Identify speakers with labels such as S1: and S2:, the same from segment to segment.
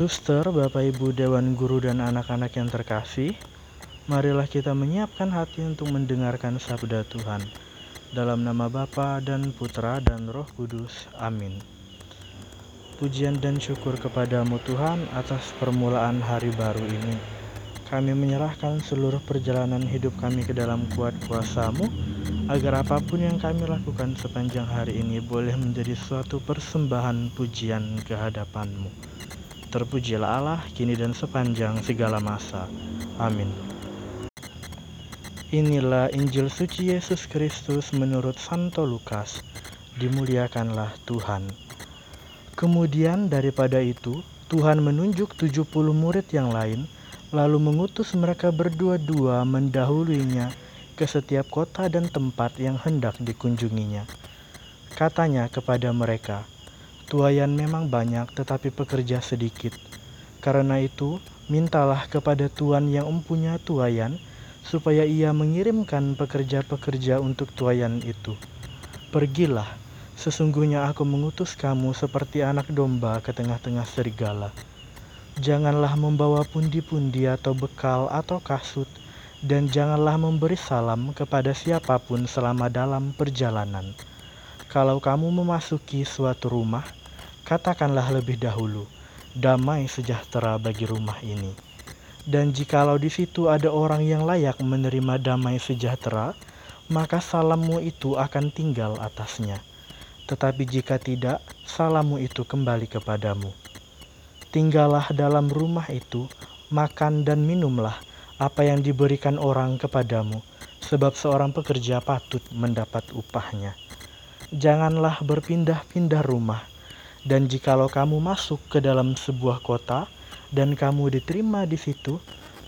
S1: Suster, Bapak Ibu Dewan Guru dan anak-anak yang terkasih, marilah kita menyiapkan hati untuk mendengarkan sabda Tuhan. Dalam nama Bapa dan Putra dan Roh Kudus. Amin. Pujian dan syukur kepadamu Tuhan atas permulaan hari baru ini. Kami menyerahkan seluruh perjalanan hidup kami ke dalam kuat kuasamu, agar apa pun yang kami lakukan sepanjang hari ini boleh menjadi suatu persembahan pujian kehadapanmu. Terpujilah Allah, kini dan sepanjang segala masa. Amin. Inilah Injil suci Yesus Kristus menurut Santo Lukas. Dimuliakanlah Tuhan. Kemudian daripada itu, Tuhan menunjuk 70 murid yang lain, lalu mengutus mereka berdua-dua mendahuluinya ke setiap kota dan tempat yang hendak dikunjunginya. Katanya kepada mereka, Tuayan memang banyak tetapi pekerja sedikit. Karena itu, mintalah kepada Tuhan yang mempunyai tuayan, supaya ia mengirimkan pekerja-pekerja untuk tuayan itu. Pergilah, sesungguhnya aku mengutus kamu seperti anak domba ke tengah-tengah serigala. Janganlah membawa pundi-pundi atau bekal atau kasut, dan janganlah memberi salam kepada siapa pun selama dalam perjalanan. Kalau kamu memasuki suatu rumah, katakanlah lebih dahulu, damai sejahtera bagi rumah ini. Dan jikalau di situ ada orang yang layak menerima damai sejahtera, maka salammu itu akan tinggal atasnya. Tetapi jika tidak, salammu itu kembali kepadamu. Tinggallah dalam rumah itu, makan dan minumlah apa yang diberikan orang kepadamu, sebab seorang pekerja patut mendapat upahnya. Janganlah berpindah-pindah rumah, dan jikalau kamu masuk ke dalam sebuah kota dan kamu diterima di situ,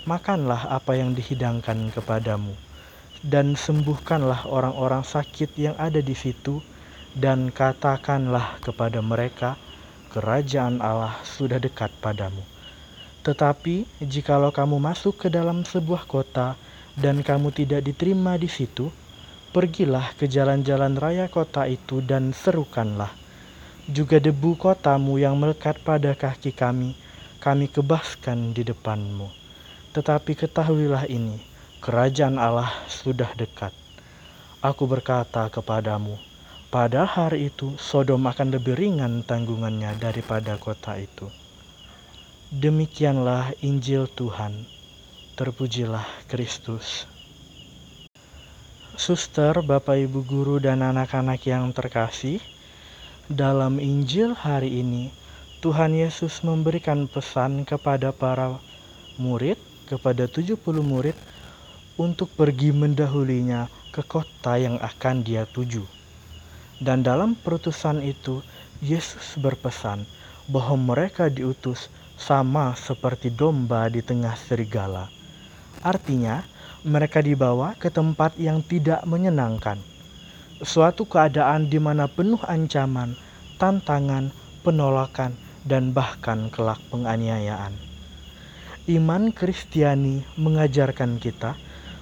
S1: makanlah apa yang dihidangkan kepadamu, dan sembuhkanlah orang-orang sakit yang ada di situ, dan katakanlah kepada mereka, kerajaan Allah sudah dekat padamu. Tetapi jikalau kamu masuk ke dalam sebuah kota dan kamu tidak diterima di situ, pergilah ke jalan-jalan raya kota itu dan serukanlah, juga debu kotamu yang melekat pada kaki kami, kami kebaskan di depanmu. Tetapi ketahuilah ini, kerajaan Allah sudah dekat. Aku berkata kepadamu, pada hari itu Sodom akan lebih ringan tanggungannya daripada kota itu. Demikianlah Injil Tuhan. Terpujilah Kristus. Suster, Bapak Ibu guru dan anak-anak yang terkasih, dalam Injil hari ini, Tuhan Yesus memberikan pesan kepada para murid, kepada 70 murid, untuk pergi mendahulinya ke kota yang akan dia tuju. Dan dalam perutusan itu, Yesus berpesan bahwa mereka diutus sama seperti domba di tengah serigala. Artinya, mereka dibawa ke tempat yang tidak menyenangkan suatu keadaan di mana penuh ancaman, tantangan, penolakan, dan bahkan kelak penganiayaan. Iman Kristiani mengajarkan kita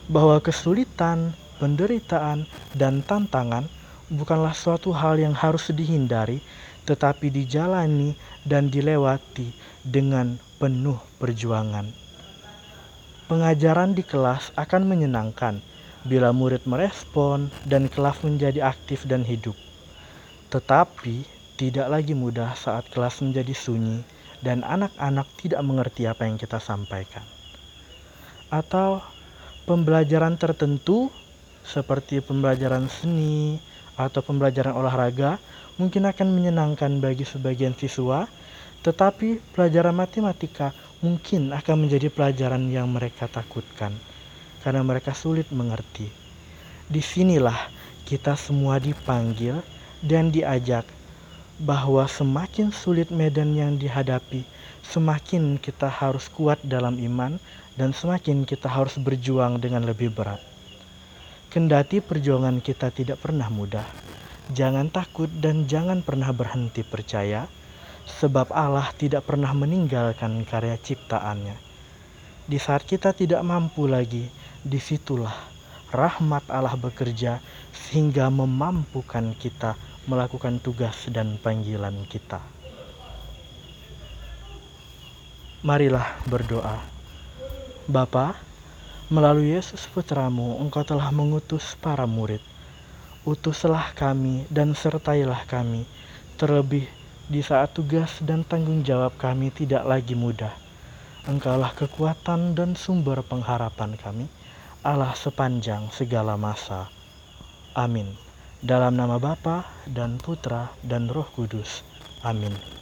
S1: bahwa kesulitan, penderitaan, dan tantangan bukanlah suatu hal yang harus dihindari, tetapi dijalani dan dilewati dengan penuh perjuangan. Pengajaran di kelas akan menyenangkan bila murid merespon dan kelas menjadi aktif dan hidup. Tetapi tidak lagi mudah saat kelas menjadi sunyi dan anak-anak tidak mengerti apa yang kita sampaikan. Atau pembelajaran tertentu seperti pembelajaran seni atau pembelajaran olahraga mungkin akan menyenangkan bagi sebagian siswa, tetapi pelajaran matematika mungkin akan menjadi pelajaran yang mereka takutkan karena mereka sulit mengerti. Di sinilah kita semua dipanggil dan diajak bahwa semakin sulit medan yang dihadapi, semakin kita harus kuat dalam iman dan semakin kita harus berjuang dengan lebih berat. Kendati perjuangan kita tidak pernah mudah, jangan takut dan jangan pernah berhenti percaya, sebab Allah tidak pernah meninggalkan karya ciptaannya. Di saat kita tidak mampu lagi, di situlah rahmat Allah bekerja sehingga memampukan kita melakukan tugas dan panggilan kita. Marilah berdoa. Bapa, melalui Yesus Putramu, Engkau telah mengutus para murid. Utuslah kami dan sertailah kami, terlebih di saat tugas dan tanggung jawab kami tidak lagi mudah. Engkaulah kekuatan dan sumber pengharapan kami, Allah sepanjang segala masa. Amin. Dalam nama Bapa dan Putra dan Roh Kudus. Amin.